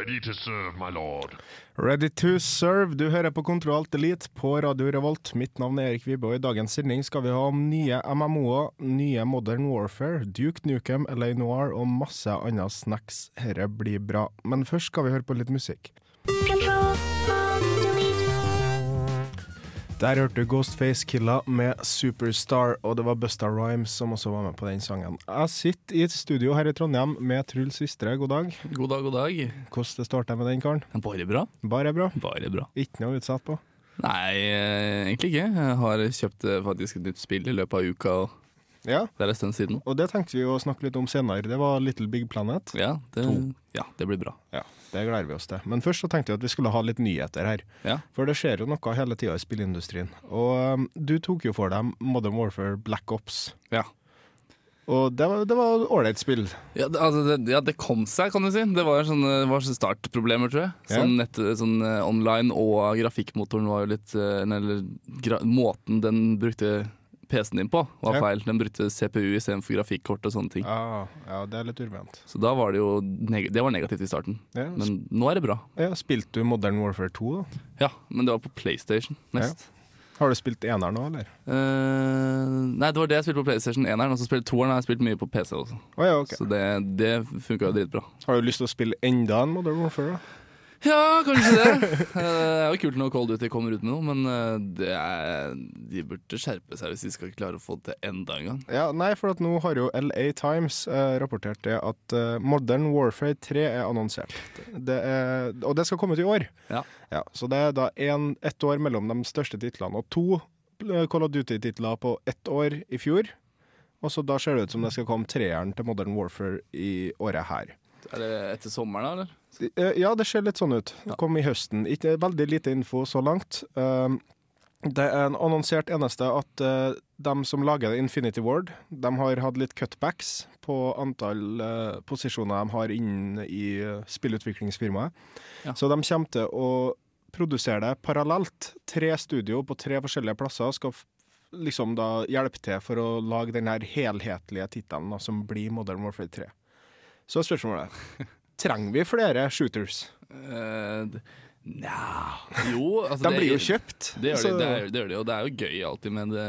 Ready to serve, my lord. Ready to serve. Du hører på Kontroll Elite på Radio Revolt. Mitt navn er Erik Vibe, og i dagens sending skal vi ha om nye MMO-er, nye Modern Warfare, Duke Nukem, LA Noir og masse andre snacks. Herre blir bra. Men først skal vi høre på litt musikk. Der hørte du Ghostface Killa med Superstar, og det var Busta Rhymes som også var med på den sangen. Jeg sitter i et studio her i Trondheim med Truls Vistre, god dag. God dag, god dag. Hvordan det starter med den karen? Bare bra. Bare bra? Bare bra. Ikke noe utsatt på? Nei, eh, egentlig ikke. Jeg har kjøpt eh, faktisk et nytt spill i løpet av uka, og Ja, det er en stund siden. og det tenkte vi å snakke litt om senere. Det var Little Big Planet. Ja, det, ja, det blir bra. Ja, det gleder vi oss til. Men først så tenkte jeg at vi skulle ha litt nyheter her. Ja. For det skjer jo noe hele tida i spillindustrien. Og um, du tok jo for deg Modern Warfare Black Ops. Ja. Og det var det var ålreit spill. Ja det, altså, det, ja, det kom seg, kan du si. Det var sånne, var sånne startproblemer, tror jeg. Sånn, nett, sånn eh, online, og grafikkmotoren var jo litt eh, Eller gra måten den brukte PC-en din på, var Ja. feil. Den brukte CPU istedenfor grafikkort og sånne ting. Ja, ja det er litt urbent. Så da var det jo det var negativt i starten. Ja, Men nå er det bra. ja, Spilte du Modern Warfare 2, da? Ja, men det var på PlayStation mest. Har du spilt eneren nå, eller? Uh, nei, det var det jeg spilte på PlayStation 1-eren. Og så spilte 2-eren har jeg spilt mye på PC også. Oh, ja, okay. Så det, det funka jo dritbra. Har du lyst til å spille enda en Modern Warfare? da? Ja, kanskje det. Eh, det er jo kult når Cold Duty kommer ut med noe, men eh, det er, de burde skjerpe seg hvis de skal klare å få det til enda en gang. Ja, nei, for at nå har jo LA Times eh, rapportert det at eh, Modern Warfare 3 er annonsert. Det er, og det skal komme ut i år. Ja. ja så det er da en, ett år mellom de største titlene, og to Call of Duty-titler på ett år i fjor. Og så da ser det ut som det skal komme treeren til Modern Warfare i året her. Er det etter sommeren, eller? Eh, Ja, det ser litt sånn ut. Det kom i høsten. Ikke veldig lite info så langt. Um, Det er en annonsert eneste at uh, de som lager Infinity Ward, de har hatt litt cutbacks på antall uh, posisjoner de har inne i spillutviklingsfirmaet. Ja. Så de kommer til å produsere det parallelt. Tre studio på tre forskjellige plasser skal liksom da hjelpe til for å lage den helhetlige tittelen som blir Modern Warfare 3. Så er spørsmålet Trenger vi flere shooters? Uh, Nja Jo, altså De det- blir jo kjøpt. Det gjør, de, det, er, det gjør de, og det er jo gøy alltid med det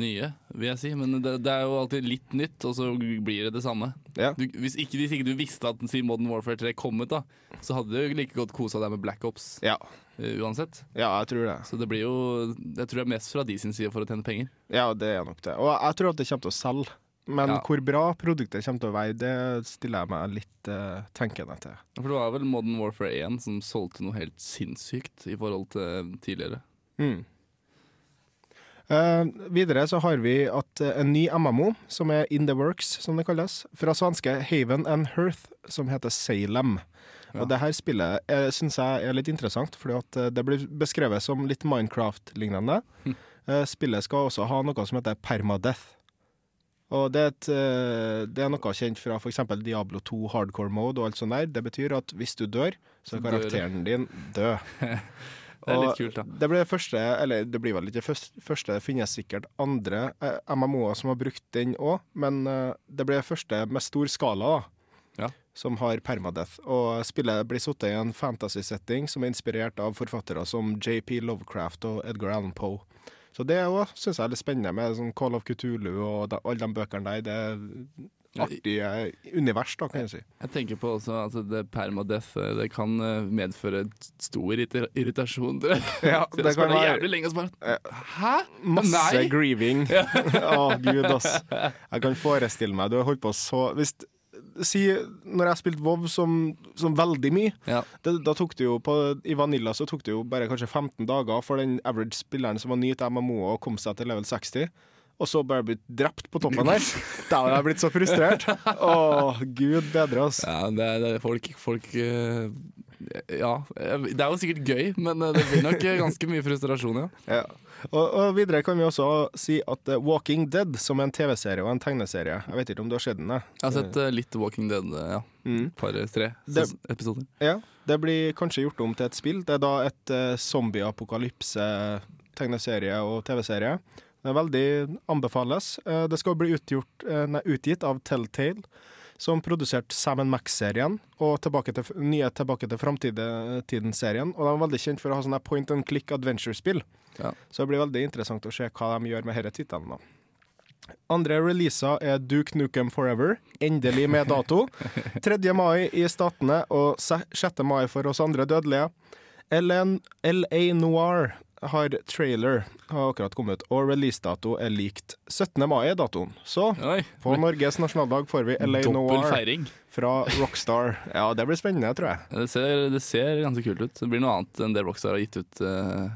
nye, vil jeg si. Men det, det er jo alltid litt nytt, og så blir det det samme. Ja. Du, hvis, ikke, hvis ikke du visste at si Modern Warfare 3 kom ut, da, så hadde du like godt kosa deg med Black Ops Ja. Uh, uansett. ja, jeg tror det. Så det blir jo Jeg tror det er mest fra de sin side for å tjene penger. Ja, det er nok det. Og jeg tror at det kommer til å selge. Men Ja. hvor bra produktet kommer til å være, det stiller jeg meg litt uh, tenkende til. For det var vel Modern Warfare 1 som solgte noe helt sinnssykt i forhold til tidligere. Mm. Uh, videre så har vi at uh, en ny MMO, som er In the Works, som det kalles, fra svenske Haven and Hearth, som heter Salem. Ja. Og det her spillet uh, syns jeg er litt interessant, fordi at det blir beskrevet som litt Minecraft-lignende. Eh, spillet skal også ha noe som heter permadeath. Og det er, et, eh, det er noe kjent fra f.eks. Diablo 2 hardcore mode og alt sånt der. Det betyr at hvis du dør, så er karakteren din død. Det er litt kult, da. Det blir det første, eller det blir vel ikke det første, det finnes sikkert andre eh, MMO-er som har brukt den òg, men eh, det blir det første med stor skala, da. Ja. Som har permadeath. Og spillet blir satt i en fantasy-setting som er inspirert av forfattere som JP Lovecraft og Edgar Allan Poe. Så det òg syns jeg er litt spennende, med sånn Call of Cthulhu og de, alle de bøkene der. Det er artige univers, da, kan jeg si. Jeg tenker på også at det permadeath eh, det kan eh, medføre stor irritasjon. tror jeg. Ja, det kan være- jævlig lenge og bare Hæ? Masse Nei! grieving. Å, gud, ass. Jeg kan forestille meg Du har holdt på så hvis, Si når jeg spilte WoW som, som veldig mye, Ja. det, da tok det jo på, I Vanilla så tok det jo bare kanskje 15 dager for den average spilleren som var ny til MMO å komme seg til level 60. Og så bare blitt drept på toppen her. Da har jeg blitt så frustrert. Å, gud bedre, oss. Ja, det er, det er folk, folk eh, Ja, det er jo sikkert gøy, men eh, det blir nok eh, ganske mye frustrasjon, ja. Ja. Og, og videre kan vi også si at eh, Walking Dead, som er en TV-serie og en tegneserie Jeg vet ikke om du har sett den? jeg? Jeg har sett eh, litt Walking Dead, eh, ja. Mm. Et par, tre Det- episoder. Ja, det blir kanskje gjort om til et spill. Det er da et uh, zombie-apokalypse-tegneserie og TV-serie. Det er veldig anbefales. Uh, det skal bli utgjort, uh, nei, utgitt av Telltale, som produserte Sam Max-serien og tilbake til, nye Tilbake til framtiden-serien. Og de er veldig kjent for å ha sånne point and click adventure-spill. Ja. Så det blir veldig interessant å se hva de gjør med disse titlene. Andre releaser er Duke Nukem Forever, endelig med dato. 3. mai i Statene og 6. mai for oss andre dødelige. LA Noir har trailer, har akkurat kommet og releasedato er likt. 17. mai datoen. Så Oi, på Norges nasjonaldag får vi LA Noir fra Rockstar. Ja, det blir spennende, tror jeg. Det ser, det ser ganske kult ut. Det blir noe annet enn det Rockstar har gitt ut uh,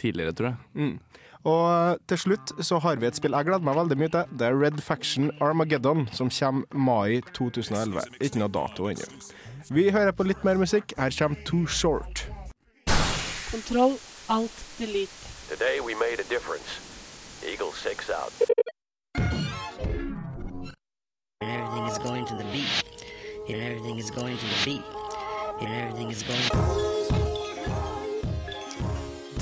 tidligere, tror jeg. Mm. Og eh, til slutt så har vi et spill jeg gleder meg veldig mye til. Det er Red Faction Armageddon, som kommer mai 2011. Ikke noe dato ennå. Vi hører på litt mer musikk. Her kommer Too Short. Control Alt Delete. Today we made a difference. Eagle 6 out. and everything is going to the beat. And everything is going to the beat. And everything is going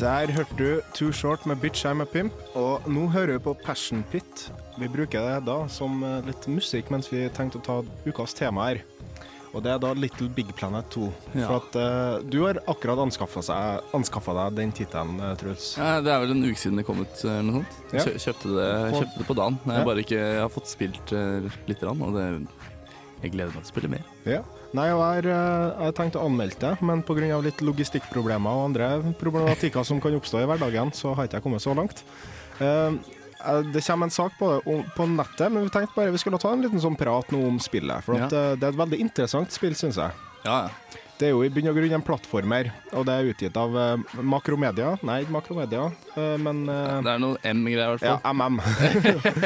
Der hørte du Too Short med Bitch I'm a Pimp, og nå hører vi på Passion Pit. Vi bruker det da som eh, litt musikk mens vi tenkte å ta ukas tema her. Og det er da Little Big Planet 2. Ja. For at uh, du har akkurat anskaffa deg den tittelen, eh, Truls. Ja, det er vel en uke siden det kom ut, eller noe sånt. Ja. Kjø kjøpte, det, kjøpte det på dagen. Jeg, bare ikke, jeg har fått spilt uh, lite grann, og det, jeg gleder meg til å spille mer. Ja. Nei, jeg har, eh, jeg har tenkt å anmelde det, men pga. litt logistikkproblemer og andre problematikker som kan oppstå i hverdagen, så har ikke jeg kommet så langt. Eh, eh, det kommer en sak på det på nettet, men vi tenkte bare vi skulle ta en liten sånn prat nå om spillet. For at, ja. det er et veldig interessant spill, syns jeg. Ja, ja. Det er jo i bunn og grunn en plattformer, og det er utgitt av uh, Makromedia. Nei, ikke Makromedia, uh, men eh, Det er noe M-greier, i hvert fall. ja. MM.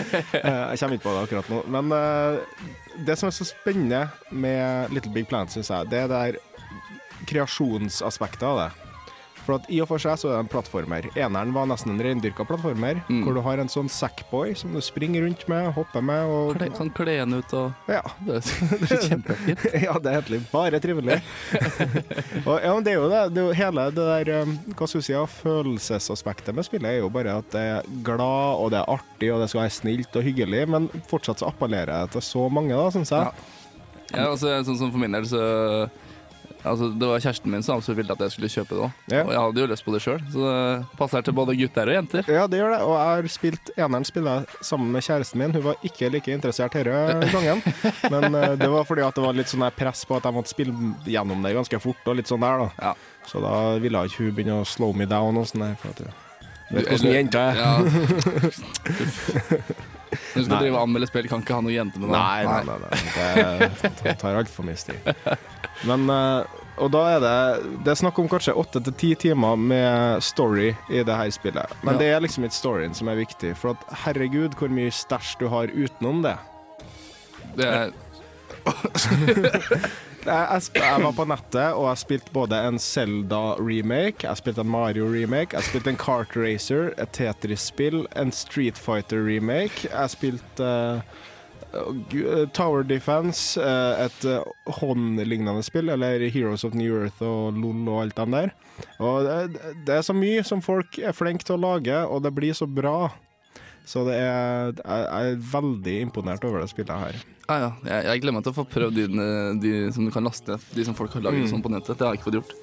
Eh, jeg kommer ikke på det akkurat nå. Men eh, det som er så spennende med Little Big Planet, syns jeg, det er det der kreasjonsaspektet av det. For at I og for seg så er det en plattformer. Eneren var nesten en reindyrka plattformer, Mm. hvor du har en sånn Sackboy som du springer rundt med, hopper med og Kle, Sånn kle ut og Ja. Det er kjempefint. ja, det er egentlig bare trivelig. og, ja, men det er jo det. det er jo hele det der um, hva skal vi si, følelsesaspektet med spillet er jo bare at det er glad, og det er artig, og det skal være snilt og hyggelig, men fortsatt så appellerer jeg til så mange, da, syns jeg. Ja, altså, sånn som for min del, så Altså, det var kjæresten min som absolutt ville at jeg skulle kjøpe det òg. Ja. Og jeg hadde jo lyst på det sjøl, så det passer til både gutter og jenter. Ja, det gjør det. Og jeg har spilt eneren spiller sammen med kjæresten min. Hun var ikke like interessert denne gangen. Men uh, det var fordi at det var litt sånn press på at jeg måtte spille gjennom det ganske fort, og litt sånn der, da. Ja. Så da ville ikke hun begynne å slow me down og sånn der. For at du vet hvordan jenta jenter er. Ja. Når du skal Nei. drive og anmelde spill, kan ikke ha noen jente med deg. Nei, nei, nei. nei. Det, det tar altfor mye tid. Men eh, Og da er det Det er snakk om kanskje åtte til ti timer med story i det her spillet. Men Ja. det er liksom ikke storyen som er viktig. For at herregud, hvor mye stæsj du har utenom det. Det er, Jeg, jeg, var på nettet, og jeg spilte både en Zelda-remake, jeg spilte en Mario-remake, jeg spilte en Kart Racer, et Tetris-spill, en Street Fighter-remake, jeg spilte gu- Tower Defense, eh, et eh, håndlignende spill, eller Heroes of New Earth og LOL og alt det der. Og det, det er så mye som folk er flinke til å lage, og det blir så bra. Så det er, jeg er veldig imponert over det spillet her. ja, ja. Jeg, jeg ikke til å få prøvd de, de som du kan laste ned, de som folk har laget Mm. sånn på nettet. Det har jeg ikke fått gjort.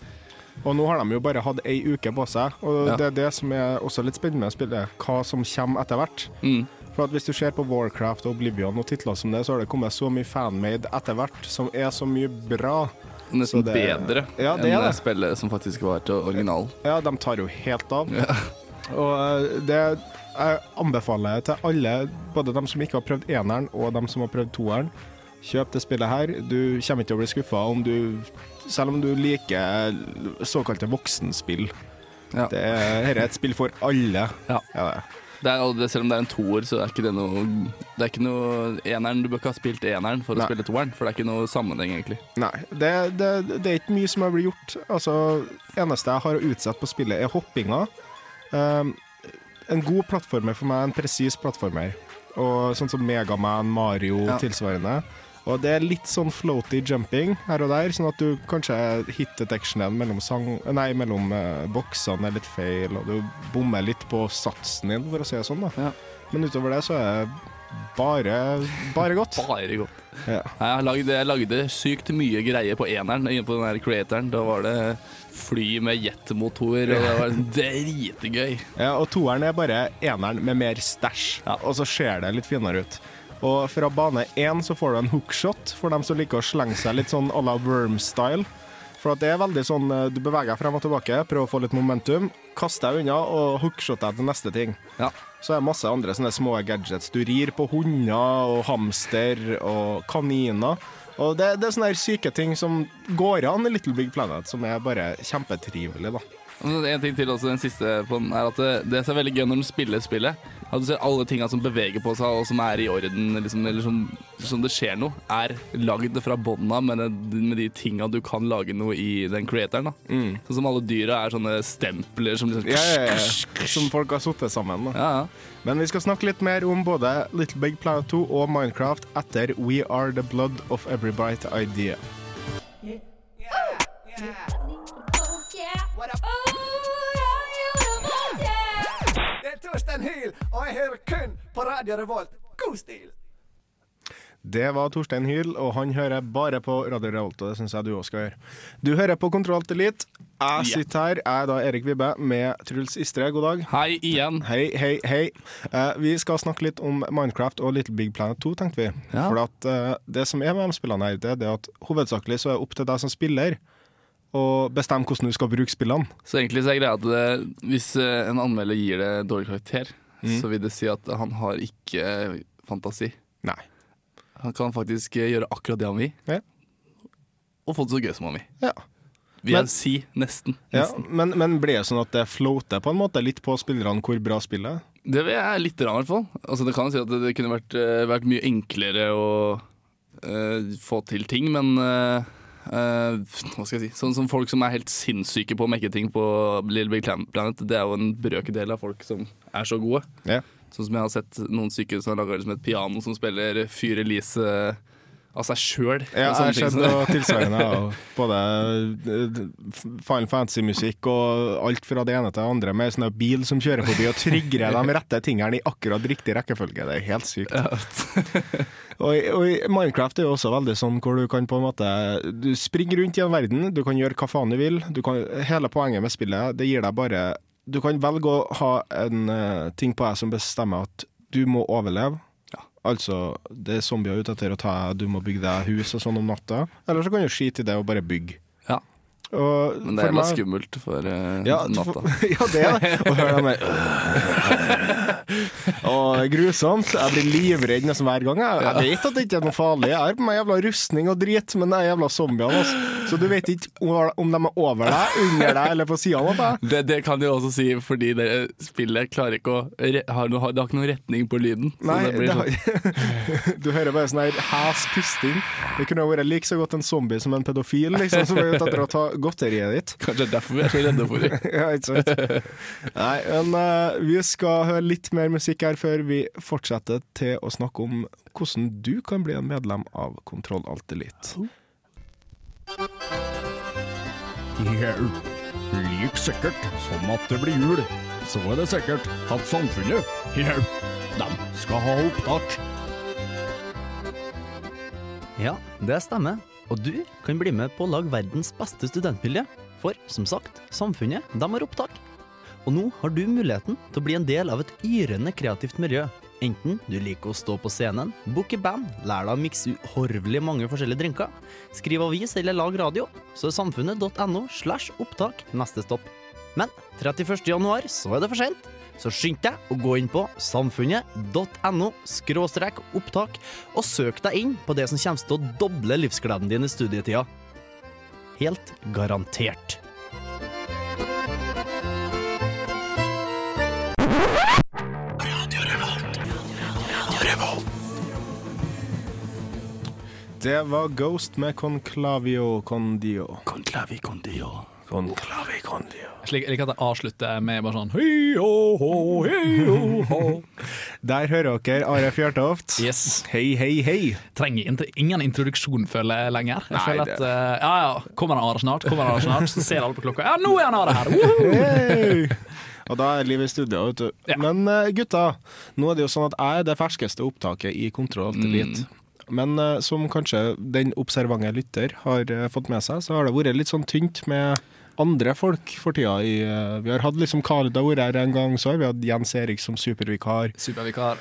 Og nå har de jo bare hatt ei uke på seg, og Ja. det er det som er også litt spennende med spillet, hva som kommer etter hvert. Mm. For at hvis du ser på Warcraft og Oblivion og titler som det, så har det kommet så mye fanmade etter hvert, som er så mye bra. Nesten det- bedre Ja, det enn det. spillet som faktisk var til original. Ja, de tar jo helt av. Ja. Og eh, det jeg anbefaler til alle, både dem som ikke har prøvd eneren og dem som har prøvd toeren, kjøp det spillet her. Du kommer ikke til å bli skuffa om du Selv om du liker såkalte voksenspill. Ja. Det er, her er et spill for alle. Ja. Ja, det. Det er, det, selv om det er en toer, så er ikke det noe Det er ikke noe eneren Du bør ikke ha spilt eneren for å Nei. spille toeren, for det er ikke noe sammenheng, egentlig. Nei, det, det, det er ikke mye som har blitt gjort. Altså, eneste jeg har å utsette på spillet, er hoppinga. Um, en god plattformer for meg en presis plattformer. Og sånn som Megaman, Mario, Ja. tilsvarende. Og det er litt sånn floaty jumping her og der, sånn at du kanskje hit detectionen mellom, sang, nei, mellom uh, boksene er litt feil, og du bommer litt på satsen din, for å si det sånn. da. Ja. Men utover det så er det bare, bare godt. Bare godt. Ja. Jeg lagde, jeg lagde sykt mye greier på eneren, inne på den her creatoren. Da var det fly med jetmotor, og det var dritgøy. Ja, og toeren er bare eneren med mer stæsj, Ja. og så ser det litt finere ut. Og fra bane én så får du en hookshot for dem som liker å slenge seg litt sånn à la Worm-style. For det er veldig sånn eh, du beveger deg frem og tilbake, prøver å få litt momentum, kaster deg unna og hookshotter deg til neste ting. Ja. Så er det masse andre sånne små gadgets. Du rir på hunder og hamster og kaniner. Og det, det er sånne syke ting som går an i Little Big Planet, som er bare kjempetrivelig, da. En ting til også, den siste på den, er at det, det som er veldig gøy når du spiller spillet, at du ser alle tinga som beveger på seg og som er i orden, liksom, eller som, som det skjer noe, er lagd fra bånn av med, med de tinga du kan lage noe i den creatoren. da. Sånn som alle dyra er sånne stempler som liksom Ja, ja, ja. Som folk har sittet sammen. Da. Ja, ja. Men vi skal snakke litt mer om både Little Big Planet 2 og Minecraft etter We Are The Blood of Every Bright Idea. Det er Torstein Hyl, og jeg hører kun på Radio Revolt. God stil! Det var Torstein Hyl, og han hører bare på Radio Revolt, og det syns jeg du òg skal gjøre. Du hører på Kontroll til Elite. Jeg sitter her, jeg er da Erik Vibbe med Truls Istre. God dag. Hei igjen. Hei, hei, hei. Eh, vi skal snakke litt om Minecraft og Little Big Planet 2, tenkte vi. Ja. For at, eh, det som er med de spillene her, det er det at hovedsakelig så er det opp til deg som spiller å bestemme hvordan du skal bruke spillene. Så egentlig så er greia at det, hvis eh, en anmelder gir det dårlig karakter, så vil det si at han har ikke fantasi. Nei. Han kan faktisk eh, gjøre akkurat det han vil, Ja. og få det så gøy som han vil. Ja. Vil jeg si. Nesten. Ja, men, men blir det sånn at det floater på en måte litt på spillerne hvor bra spillet er? Det jeg litt, rann, i hvert fall. Altså, det kan jo si at det, kunne vært, eh, vært mye enklere å uh, få til ting, men eh, eh, hva skal jeg si? Sånn som folk som er helt sinnssyke på å mekke ting på Little Big Planet, det er jo en brøkdel av folk som er så gode. Yeah. Sånn som jeg har sett noen syke som har laga liksom et piano som spiller Fyr Elise av seg sjøl. Ja, jeg sett noe tilsvarende. Både eh, Final Fantasy-musikk og alt fra det ene til det andre, med sånn bil som kjører forbi og trigger de rette tingene i akkurat riktig rekkefølge. Det er helt sykt. og, og Minecraft er jo også veldig sånn hvor du kan på en måte Du springer rundt i en verden, du kan gjøre hva faen du vil. Du kan, hele poenget med spillet, det gir deg bare Du kan velge å ha en uh, ting på deg som bestemmer at du må overleve. Altså, det er zombier ute etter å ta du må bygge deg hus og sånn om natta. Eller så kan du skite i det og bare bygge. Og Men det er jævla meg- skummelt for uh, Ja, natta. ja, det er det. Å høre dem Og grusomt. Jeg blir livredd nesten hver gang. Jeg, jeg vet at det ikke er noe farlig. Jeg har på meg jævla rustning og drit, men det er jævla zombiene. Altså. Så du vet ikke om de er over deg, under deg eller på sida av deg. Det, det kan de også si fordi det spillet klarer ikke å har noe, Det har ikke noen retning på lyden. Nei, det sånn. du hører bare sånn her hes pusting. Det kunne vært like så godt en zombie som en pedofil, liksom, som er ute etter å ta godteriet ditt. Kanskje er derfor vi er så redde for det. ja, ikke sant? Nei, men uh, vi skal høre litt mer musikk her før vi fortsetter til å snakke om hvordan du kan bli en medlem av Kontroll Alt Elite. Hjelp. Like sikkert som at det blir jul, så er det sikkert at samfunnet, hjelp, de skal ha opptak. Ja, det stemmer. Og du kan bli med på å lage verdens beste studentmiljø. For som sagt, samfunnet de har opptak. Og nå har du muligheten til å bli en del av et yrende kreativt miljø. Enten du liker å stå på scenen, booke band, lære deg å mikse uhorvelig mange forskjellige drinker, skrive avis eller lage radio, så er samfunnet.no slash opptak neste stopp. Men 31. januar så er det for sent så skynd deg å gå inn på samfunnet.no opptak, og søk deg inn på det som kommer til å doble livsgleden din i studietida. Helt garantert. Det var Ghost med Conclavio Condio. Conclavi Condio. Slik, jeg liker at jeg avslutter med bare sånn hei ho ho, hei ho ho. Der hører dere Are Fjørtoft. Yes. Hei, hei, hei. Trenger ingen introduksjon, føler jeg lenger. Jeg Nei, føler at uh, Ja ja, kommer han Are snart? Kommer han Are snart? Så ser alle på klokka. Ja, nå er han Are her! Hey! Og da er livet i studio, vet du. Men uh, gutta, nå er det jo sånn at jeg er det ferskeste opptaket i Kontroll til Elite. Men uh, som kanskje den observante lytter har uh, fått med seg, så har det vært litt sånn tynt med andre folk for tida. I, eh, vi har hatt liksom Khaled har vært her en gang, så har vi hatt Jens Erik som supervikar. Supervikar.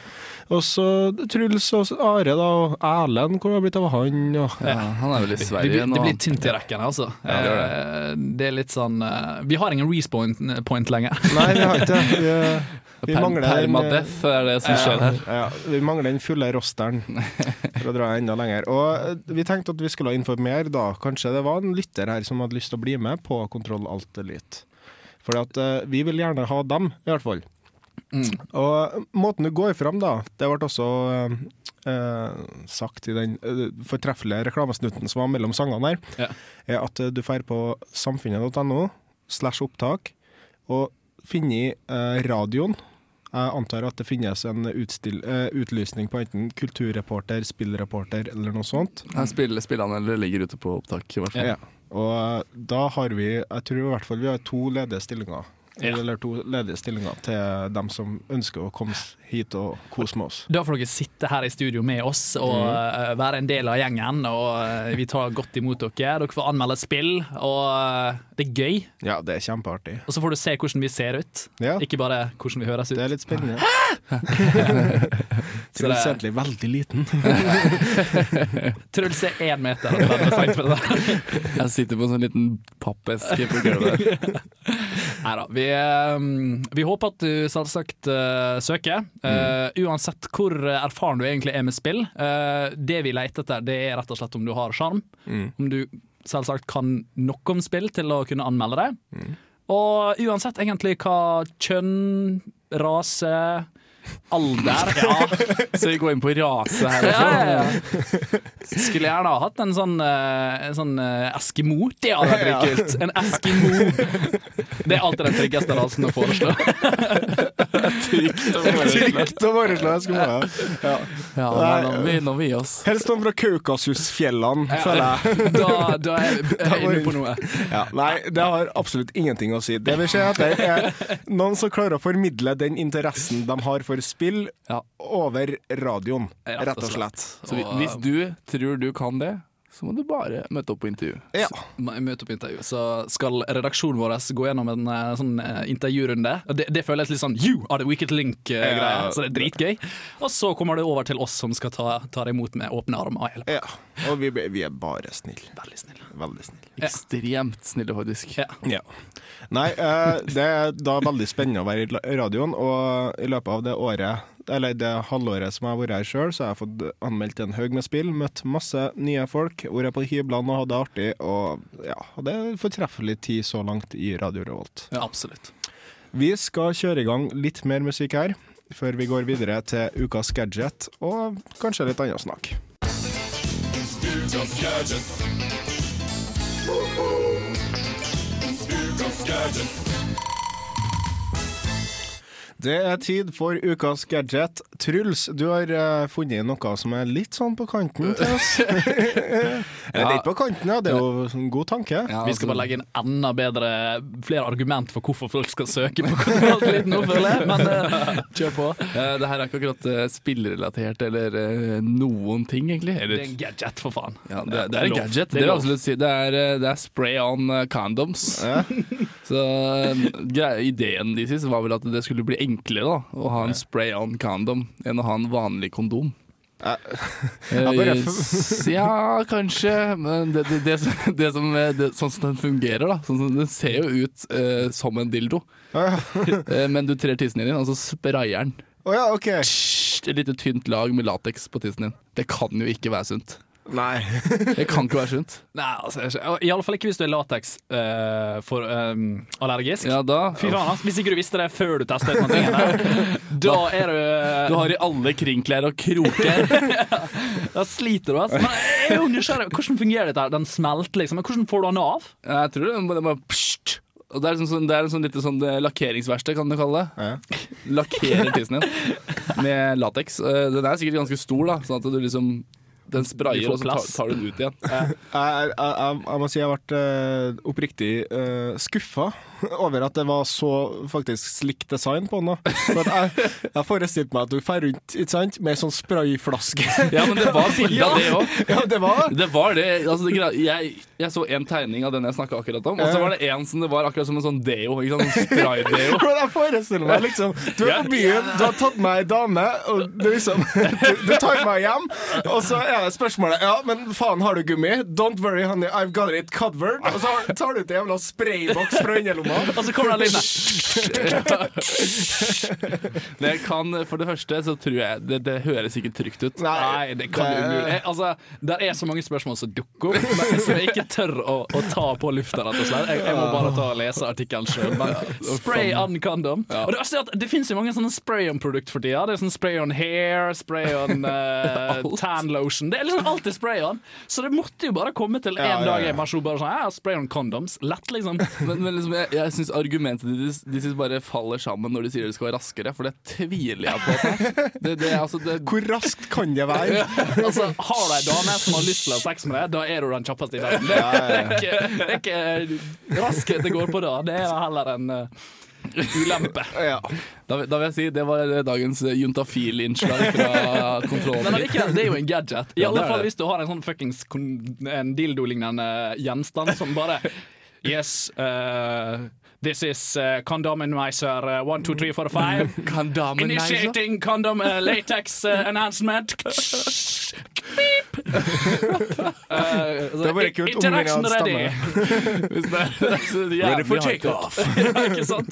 Og så Truls og Are, da, og Erlend, hvor har det blitt av han? Og, Ja, han er vel i Det Sverige nå. det blir tynt i rekken, altså. Ja, det gjør Eh, det er litt sånn eh, Vi har ingen respawn point lenger. Nei, vi har ikke det. Vi, mangler den, eh, permadeath er det som skjer her. Ja, vi mangler den fulle rosteren for å dra enda lenger. Og vi tenkte at vi skulle informere da. Kanskje det var en lytter her som hadde lyst til å bli med på Kontroll Alt Elite. For eh, vi vil gjerne ha dem, i hvert fall. Og måten du går fram da, det ble også eh, eh, sagt i den fortreffelige reklamesnutten som var mellom sangene her, Ja. er at du drar på samfunnet.no slash opptak og finner eh, radioen. Jeg antar at det finnes en utstill, eh, utlysning på enten kulturreporter, spillreporter eller noe sånt. Her spiller, eller ligger ute på opptak, i hvert fall. Ja. Og da har vi, jeg tror i hvert fall vi har to ledige stillinger. Ja. Eller to ledige stillinger til dem som ønsker å komme hit og kose med oss. Da får dere sitte her i studio med oss og Mm. eh, være en del av gjengen. Og eh, Vi tar godt imot dere. Dere får anmelde spill, og eh, det er gøy. Ja, det er kjempeartig. Og så får du se hvordan vi ser ut, Ja. ikke bare hvordan vi høres ut. Det er litt spennende. Så Truls er egentlig veldig liten. Truls er én meter og 30 centimeter. Jeg sitter på en sånn liten pappeske på gulvet. Neida, vi, eh, vi håper at du selvsagt eh, søker. Mm. uansett hvor erfaren du egentlig er med spill. Eh, det vi leter etter, det er rett og slett om du har sjarm. Mm. Om du selvsagt kan nok om spill til å kunne anmelde det. Og uansett egentlig hva kjønn, rase, alder ja. Så vi går inn på rase her Ja, ja, ja. Skulle gjerne ha hatt en sånn, eh, en sånn eh, Eskimo. Det hadde vært kult. En Eskimo. Det er alltid den tryggeste rasen å foreslå. Trygt å foreslå. Eskimo, ja. ja. Nå må vi, oss. Helst noen fra Kaukasusfjellene, føler jeg. Da, da er jeg inne på noe. Ja, nei, det har absolutt ingenting å si. Det vil si at det er noen som klarer å formidle den interessen de har for spill, Ja. over radioen, rett og slett. Så hvis du tror du kan det, så må du bare møte opp på intervju. Ja. Møte opp intervju, så skal redaksjonen vår gå gjennom en eh, sånn eh, intervjurunde. Og Det, det føles litt sånn You are the Wicked Link-greie, Ja. så det er dritgøy. Og så kommer det over til oss som skal ta, ta det imot med åpne armer. Hele. Ja. Og vi, vi er bare snille. Veldig snille. Veldig snille. Ekstremt snille, faktisk. Ja. Ja. Nei, eh, det er da veldig spennende å være i radioen, og i løpet av det året, eller det halvåret som jeg har vært her sjøl, så har jeg fått anmeldt en haug med spill, møtt masse nye folk, vært på hyblene og hatt det artig, og ja, det er fortreffelig tid så langt i Radio Revolt. Ja, absolutt. Vi skal kjøre i gang litt mer musikk her, før vi går videre til ukas gadget, og kanskje litt annet snakk. Det er tid for ukas gadget. Truls, du har uh, funnet noe som er litt sånn på kanten til oss. Eller det er på kanten, ja. Det er jo en god tanke. Ja, Vi skal altså- bare legge inn enda bedre flere argument for hvorfor folk skal søke på Kontroll litt nå, føler jeg. Men uh, kjør på. Uh, det her er ikke akkurat uh, spillrelatert eller uh, noen ting, egentlig. Det er en gadget, for faen. ja, det, det er en gadget. Det er vil si. det, er, det er spray on condoms. Ja. Så ideen deres var vel at det skulle bli enklere da, å ha en spray on condom enn å ha en vanlig kondom. Ja. Eh, kanskje, men det, det, det, det som, eh, det, sånn som den fungerer, da sånn som Den ser jo ut eh, som en dildo. Eh, men du trer tissen din og så sprayer den. Oh, ja, okay. Et lite tynt lag med lateks på tissen din. Det kan jo ikke være sunt. Nei. Det kan ikke være sunt. Nei, altså, Iallfall I alle fall ikke hvis du er lateks Uh, for um, allergisk. Ja, da Fy faen, altså, Hvis ikke du visste det før du testet noen ting, der, da er du Du har i alle kringklær og kroker. Da sliter du, altså. Men jeg er jo nysgjerrig. Hvordan fungerer dette? Den smelter, liksom. Men hvordan får du den av? Jeg tror det, det bare pst. Og det er, sånn, det er en sånn lite sånn eh, lakkeringsverksted, kan du kalle det. Lakkerer tissen din med lateks. Eh, Den er sikkert ganske stor, da, sånn at du liksom den sprayer, og så tar, tar du den ut igjen. Jeg, jeg, jeg, jeg må si jeg har vært uh, oppriktig uh, skuffa over at det var så faktisk slikt design på den. jeg, jeg forestilte meg at du fer rundt ikke sant, med ei sånn sprayflaske. Ja, men det var bilde av det òg. Ja, det var Det var det. Altså, det jeg, jeg så en tegning av den jeg snakka akkurat om, og så var det en som det var akkurat som en sånn deo. Ikke? Sånn Spraydeo. Jeg forestiller meg liksom Du er på byen, du har tatt med ei dame, og du liksom Du, du tar meg hjem, og så er det spørsmålet Ja, men faen, har du gummi? Don't worry, honey, I've got it covered. Og så tar du ut en jævla sprayboks fra underlomma. Og så kommer det litt Det kan, for det første så tror jeg Det, det høres ikke trygt ut. Nei, det kan jo umulig. Jeg- Altså, der er så mange spørsmål som dukker opp, som jeg ikke tør å, å ta på lufta, rett og slett. Jeg, jeg må bare ta og lese artikkelen sjøl. Spray on condom. Og det, er at det finnes jo mange sånne spray-on-produkt for tida. Det er sånn spray on hair, spray on uh, tan lotion. Det er liksom alltid spray on. Så det måtte jo bare komme til en Ja, ja, dag ja. jeg bare så bare sånn ja, Spray on condoms. Lett, liksom. Men, men liksom, jeg, jeg syns argumentet deres deres bare faller sammen når de sier det skal være raskere, for det tviler jeg på. Det, det, altså, det, Hvor raskt kan det være? altså, har du ei dame som har lyst til å ha sex med deg, da er du den kjappeste i verden. Det, Ja, ja, ja. det er ikke, det er ikke raskhet det går på da. Det er heller en uh, ulempe. Da, da vil jeg si det var dagens juntafil-innslag fra kontrollen. Men allikevel, det er jo en gadget. I Ja, alle fall hvis du har en sånn fuckings dildo-lignende gjenstand som bare Yes, uh, this is uh, condominizer uh, one, two, three, four, five. Condominizer? Initiating condom uh, latex uh. Beep! Uh, Det kult om interaction min ready. Hvis det er- det er så jævlig Ready for takeoff. ja, ikke sant?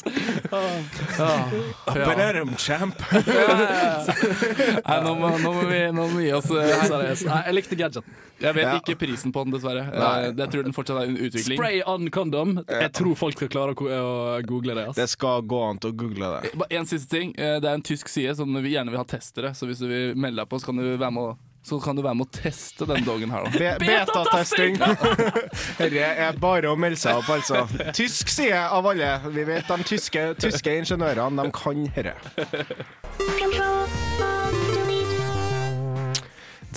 Ba-da-dum, champ. Nei, nå må, nå må vi nå må vi gi oss eh. Seriøst. Nei, jeg likte gadgeten. Jeg vet Ja. ikke prisen på den, dessverre. Nei. Eh, Jeg tror den fortsatt er under utvikling. Spray on condom. Jeg tror folk skal klare å, google det. Altså. Det skal gå an til å google det. En siste ting. Eh, Det er en tysk side som vi gjerne vil ha testere, så hvis du vil melde deg på, så kan du være med å så kan du være med å teste den dogen her, da. Be Betatesting! Dette er bare å melde seg opp, altså. Tysk side av alle. Vi vet de tyske, tyske ingeniørene, de kan dette.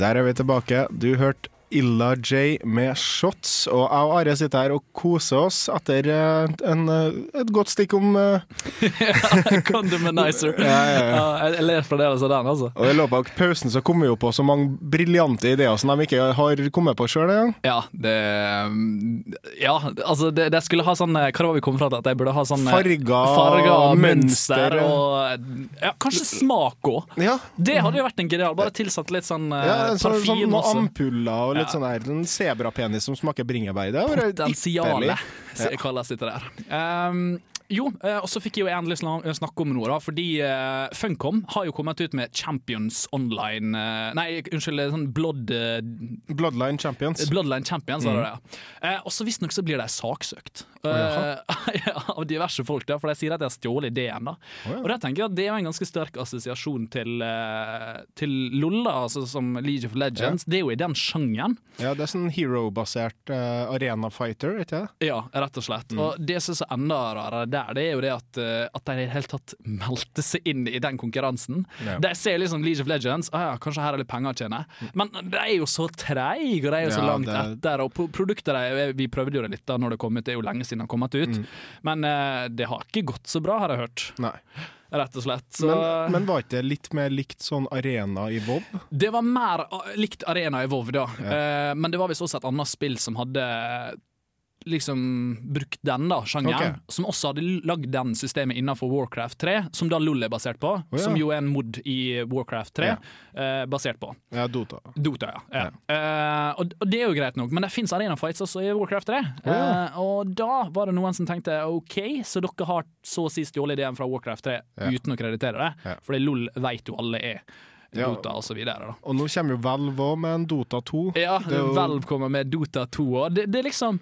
Der er vi tilbake. Du hørte Illa J med shots, og jeg og Are sitter her og koser oss etter eh, en, eh, et godt stikk om eh, Condominizer. Ja, ja, ja. Ja, jeg, ler fremdeles av den, altså. Og I løpet av pausen så kom vi jo på så mange briljante ideer som de ikke har kommet på sjøl engang. Ja, det Ja, altså, det, det skulle ha sånn Hva var vi kom fra til? At jeg burde ha sånn Farger, farger mønster. og Ja, kanskje smak òg. Ja. Det hadde jo vært en genial. Bare tilsatt litt sånn eh, Ja, en sånn, sånn, noen ampuller og litt Ja. sånn der En sebrapenis som smaker bringebær. Det Potensialet, kalles det der. Um, jo, eh, og så fikk jeg jo endelig snakke om noe, da. Fordi eh, Funcom har jo kommet ut med Champions Online eh, Nei, unnskyld, sånn Blood eh, Bloodline Champions. Bloodline Champions, var det Mm. det. Eh, og så visstnok så blir de saksøkt. Eh, ja, av diverse folk, da, for de sier at de har stjålet ideen. da ja. Og da tenker jeg at Det er jo en ganske sterk assosiasjon til, eh, til Lolla, altså som League of Legends. Det er jo i den sjangeren. Ja, det er sånn hero-basert uh, arena fighter, ikke det? Ja, rett og slett. Mm. Og det som er enda rarere der, det er jo det at, eh, at de i det hele tatt meldte seg inn i den konkurransen. Ja. De ser liksom League of Legends, ah, ja, kanskje her er litt penger å tjene. Men de er jo så treige, og de er jo så Ja, langt det- etter. Og pro- produktet de, Vi prøvde jo det litt da når det kom ut, det er jo lenge siden det har kommet ut. Mm. Men uh, det har ikke gått så bra, har jeg hørt. Nei. Rett og slett. Så Men, men var ikke det litt mer likt sånn arena i Vov? det var mer likt arena i Vov, da. Eh, men det var visst også et annet spill som hadde liksom brukt den da, sjangeren, okay. som også hadde lagd den systemet innenfor Warcraft 3, som da LOL er basert på, ja. som jo er en mod i Warcraft 3, Ja. eh, basert på. Ja, Dota. Dota, ja. ja. Eh, og, og det er jo greit nok, men det fins arena fights også i Warcraft 3. Ja. Eh, og da var det noen som tenkte OK, så dere har så å si stjålet ideen fra Warcraft 3 Ja. uten å kreditere det, fordi LOL vet jo alle er. Dota og så. Og nå kommer jo Valve òg med en Dota 2. Ja, jo- Valve kommer med Dota 2 òg. det, det er liksom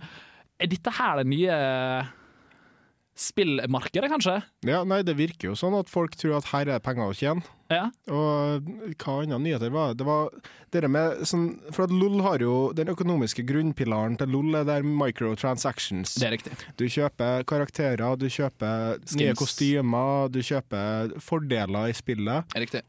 Er dette her det nye spillmarkedet, kanskje? Ja, nei, det virker jo sånn at folk tror at her er det penger å tjene. Ja. Og hva andre nyheter var det? Det var det med sånn For at LOL har jo Den økonomiske grunnpilaren til LOL er der microtransactions. Det er riktig. Du kjøper karakterer, du kjøper nye kostymer, du kjøper fordeler i spillet. Riktig.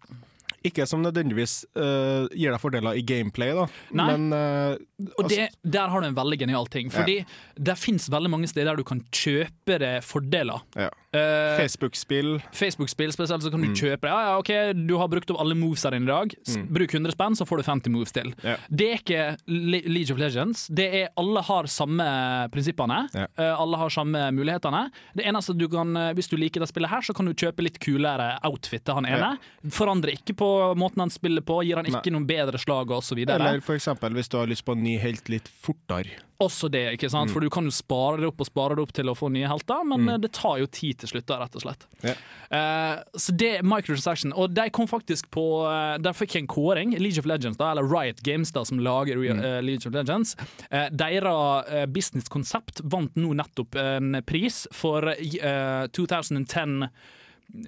Ikke som nødvendigvis uh, gir deg fordeler i gameplay, da, Nei. men eh, Og det, der har du en veldig genial ting. Fordi det fins veldig mange steder der du kan kjøpe deg fordeler. ja. Eh, Facebook-spill Facebook-spill spesielt, så kan du Mm. kjøpe det. Ja, ja, ok, Du har brukt opp alle movesa dine i dag. Mm. Bruk 100 spenn, så får du 50 moves til. Ja. Det er ikke Le League of Legends. Det er Alle har samme prinsippene. Ja. Eh, alle har samme mulighetene. Det eneste du kan, eh, Hvis du liker det spillet her, så kan du kjøpe litt kulere outfit til han ene. Forandrer ikke på måten han spiller på, gir han ikke Nei. noen bedre slag osv. Eller for eksempel hvis du har lyst på en ny helt litt fortere. Også det, ikke sant? Mm. for du kan jo spare det opp og spare det opp til å få nye helter, men Mm. eh, det tar jo tid til slutt, da, rett og slett. Yeah. Uh, så det er microtransaction, og de kom faktisk på uh, Der fikk jeg en kåring. League of Legends, da, eller Riot Games, da, som lager Mm. uh, League of Legends. Uh, deres businesskonsept vant nå nettopp en pris for eh, 2010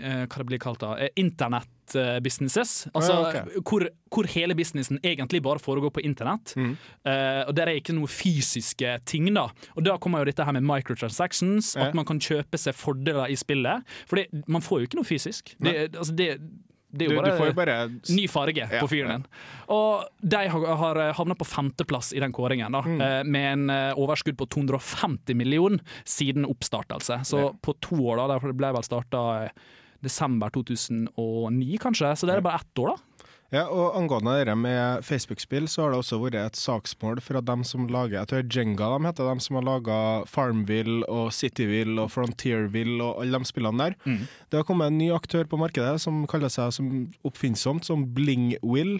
eh, hva det blir kalt da, internett eh, businesses. Altså Ja, hvor, hvor hele businessen egentlig bare foregår på internett. Mm. Uh, og der er ikke noe fysiske ting, da. Og da kommer jo dette her med microtransactions, Ja. at man kan kjøpe seg fordeler i spillet. For det, man får jo ikke noe fysisk. Det, altså det, det er Du, jo du bare, får jo bare ny farge Ja, på fyren din. Og de har, har havna på femteplass i den kåringen, da, Mm. eh, med en eh, overskudd på 250 millioner siden oppstartelse. Så Ja. på to år, da, det ble vel starta desember 2009, kanskje, så det er bare ett år, da. Ja, og Angående det med Facebook-spill, så har det også vært et saksmål fra dem som lager Jeg tror Jenga de heter, dem som har laga Farmville og Cityville og Frontierville og alle de spillene der. Mm. Det har kommet en ny aktør på markedet som kaller seg som oppfinnsomt som Blingwill.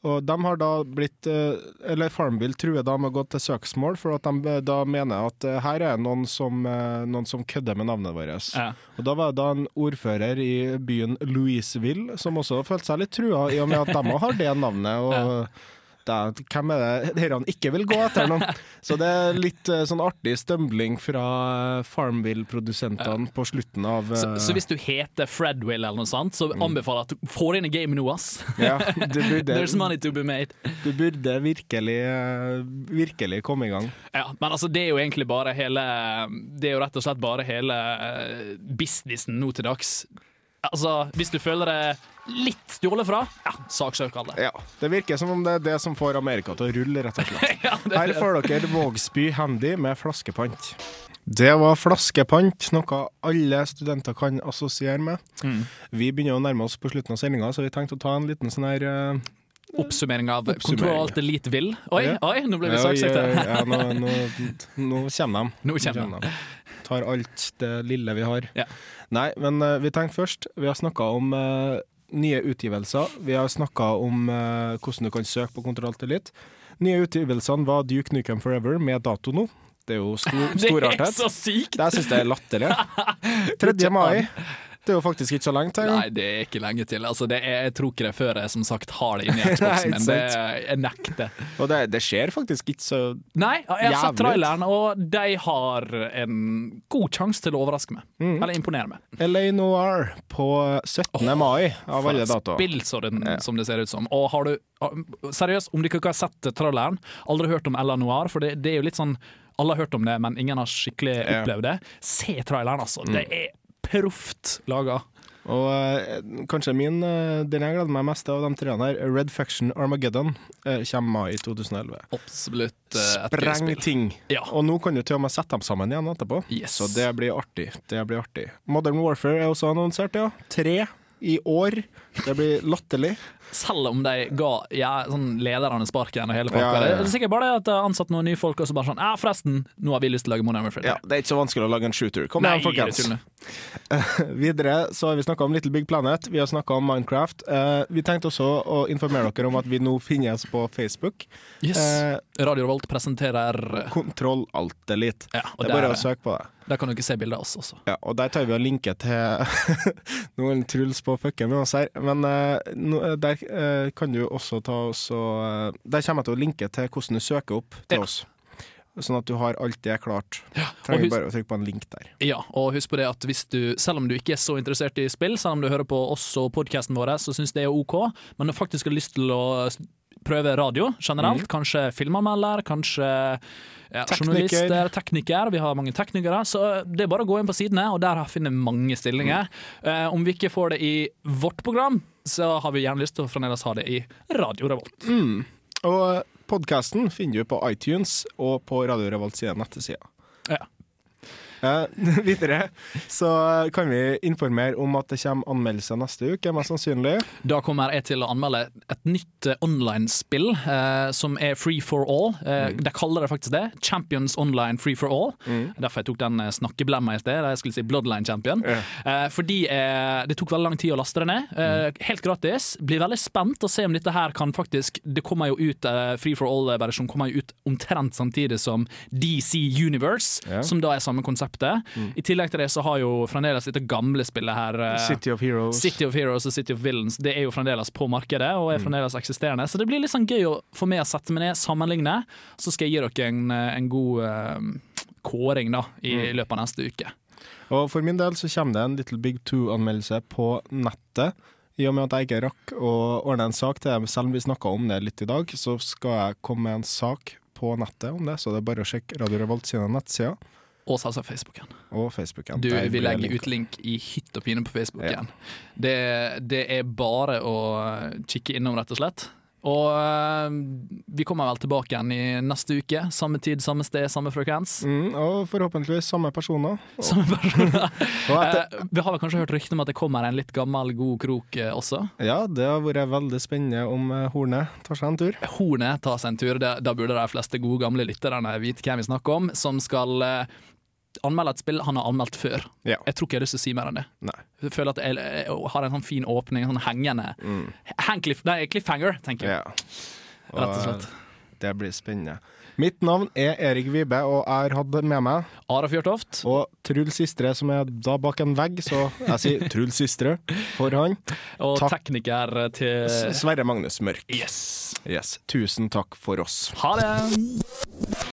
Og de har da blitt eh, Eller Farmville truer da med å gå til søksmål, for at de da mener at eh, her er noen som, eh, noen som kødder med navnet vårt. Ja. Og da var det da en ordfører i byen Louisville som også følte seg litt trua, i og med at de òg har det navnet. Og det, hvem er det dere ikke vil gå etter nå? Så det er litt eh, sånn artig stømbling fra eh, Farmville-produsentene på slutten av Så, eh, så hvis du heter Fredwill eller noe sånt, så anbefaler jeg at du får inn i game nå, ass. ja, du burde, There's money to be made. du burde virkelig, virkelig komme i gang. Ja, men altså det er jo egentlig bare hele Det er jo rett og slett bare hele businessen nå til dags. Altså, hvis du føler deg litt stjålet fra, ja, saksøk alle. Ja, Det virker som om det er det som får Amerika til å rulle, rett og slett. Ja, det- Her får dere Vågsby Handy med flaskepant. Det var flaskepant, noe alle studenter kan assosiere med. Mm. Vi begynner å nærme oss på slutten av sendinga, så vi tenkte å ta en liten sånn her eh, Oppsummering av Oppsummering. Kontroll Alt Elite Vil. Oi, Ja. oi, nå ble vi saksøkte! ja, nå, nå, nå kommer de. Nå kommer de. Tar alt det lille vi har. Ja. Nei, men eh, vi tenkte først Vi har snakka om uh, nye utgivelser. Vi har snakka om uh, hvordan du kan søke på Kontroll Alt Elite. Nye utgivelsene var Duke Nukem Forever med dato nå. Det er jo stor, Det er storartet. så sykt! Det syns jeg er latterlig. 3. mai. Det er jo faktisk ikke så lenge til. Nei, det er ikke lenge til. Altså, det er, jeg tror ikke det før jeg som sagt har det inni Xboxen min. Det jeg nekter. Og det, det skjer faktisk ikke så Nei, jeg har Jævlig. sett traileren, og de har en god sjanse til å overraske meg. Mm. Eller imponere meg. LA Noir på 17. mai, av alle datoer. spill så den, som det ser ut som. Og har du Seriøst, om du ikke har sett traileren, aldri hørt om LA Noir, for det, det er jo litt sånn Alle har hørt om det, men ingen har skikkelig opplevd det. Se traileren, altså. Det er proft laga. Og eh, kanskje min, eh, den jeg gleder meg mest av de treene her, Red Faction Armageddon, eh, kommer mai 2011. Absolutt eh, et Spreng spill. ting. Ja. Og nå kan du til og med sette dem sammen igjen etterpå. Yes. Så det blir artig. Det blir artig. Modern Warfare er også annonsert, ja. Tre i år. Det blir latterlig. Selv om de ga ja, sånn lederne sparken og hele pakka. Ja, ja. Det er sikkert bare det at de har ansatt noen nye folk og så bare sånn Ja, forresten, nå har vi lyst til å lage Modern Warfare. Ja, det er ikke så vanskelig å lage en shooter. Kom igjen, folkens. er. Videre så har vi snakka om Little Big Planet, vi har snakka om Minecraft. Uh, vi tenkte også å informere dere om at vi nå finnes på Facebook. Yes. Uh, Radio Revolt presenterer Kontroll Alt Elite. Ja, det er bare å søke på det. Der kan du ikke se bildet av oss også. Ja, og der tar vi og linker til Noen Truls på fucken med oss her, men uh, der uh, kan du også ta oss og uh, Der kommer jeg til å linke til hvordan du søker opp til Ja. oss. sånn at du har alt det klart. Ja, Trenger husk- bare å trykke på en link der. Ja, og husk på det at hvis du, selv om du ikke er så interessert i spill, selv om du hører på oss og podkasten vår, så syns det er OK, men du faktisk har lyst til å prøve radio generelt, kanskje filmanmelder, kanskje ja, Tekniker. journalister, tekniker, vi har mange teknikere, så det er bare å gå inn på sidene, og der finner vi mange stillinger. Eh, om vi ikke får det i vårt program, så har vi gjerne lyst til å fremdeles ha det i Radio Revolt. Mm. Og podkasten finner du på iTunes og på Radio Revolt sine nettsider. Ja. Eh, videre så kan vi informere om at det kommer anmeldelser neste uke, mest sannsynlig. Da kommer jeg til å anmelde et nytt eh, online-spill eh, som er free for all. Eh, De kaller det faktisk det. Champions Online Free for All. Derfor jeg tok den eh, snakkeblemma i sted, der jeg skulle si Bloodline Champion. Eh, fordi eh, det tok veldig lang tid å laste det ned. Mm. helt gratis. Blir veldig spent å se om dette her kan faktisk Det kommer jo ut eh, Free for all-versjonen kommer jo ut omtrent samtidig som DC Universe, yeah. som da er samme konseptet. I tillegg til det så har jo fremdeles dette gamle spillet her eh, City of Heroes. City of Heroes og City of Villains Det er jo fremdeles på markedet og er fremdeles eksisterende. Så det blir litt sånn gøy å, få meg å sette meg ned, sammenligne. Så skal jeg gi dere en, en god eh, kåring da i løpet av neste uke. Og for min del så kommer det en Little Big Two-anmeldelse på nettet. I og med at jeg ikke rakk å ordne en sak til dem, selv om vi snakka om det litt i dag, så skal jeg komme med en sak på nettet om det, så det er bare å sjekke Radio Revolt sine nettsider Og selvsagt Facebooken. og Facebooken. Du, vi legger ut link i hytt og pine på Facebooken. Ja. Det, det er bare å kikke innom, rett og slett. Og eh, vi kommer vel tilbake igjen i neste uke. Samme tid, samme sted, samme frekvens. Mm, og forhåpentligvis samme personer. Samme personer. Etter, Eh, vi har vel kanskje hørt rykte om at det kommer en litt gammel, god krok eh, også. ja, det har vært veldig spennende om eh, Hornet tar seg en tur. Hornet tar seg en tur. Da, burde de fleste gode gamle lytterne vite hvem vi snakker om, som skal eh, anmelde et spill han har anmeldt før. Ja. Jeg tror ikke jeg har lyst til å si mer enn det. Nei. Jeg føler at jeg, jeg har en sånn fin åpning, sånn hengende Hang cliff, nei, cliffhanger, tenker jeg. Ja. Rett og slett. Det blir spennende. Mitt navn er Erik Vibe, og jeg har hatt med meg Are Fjørtoft. Og Truls Sistre, som er da bak en vegg, så jeg sier Truls Sistre for han. Og Takk. tekniker til Sverre Magnus Mørk. Yes. Yes. Tusen takk for oss. Ha det!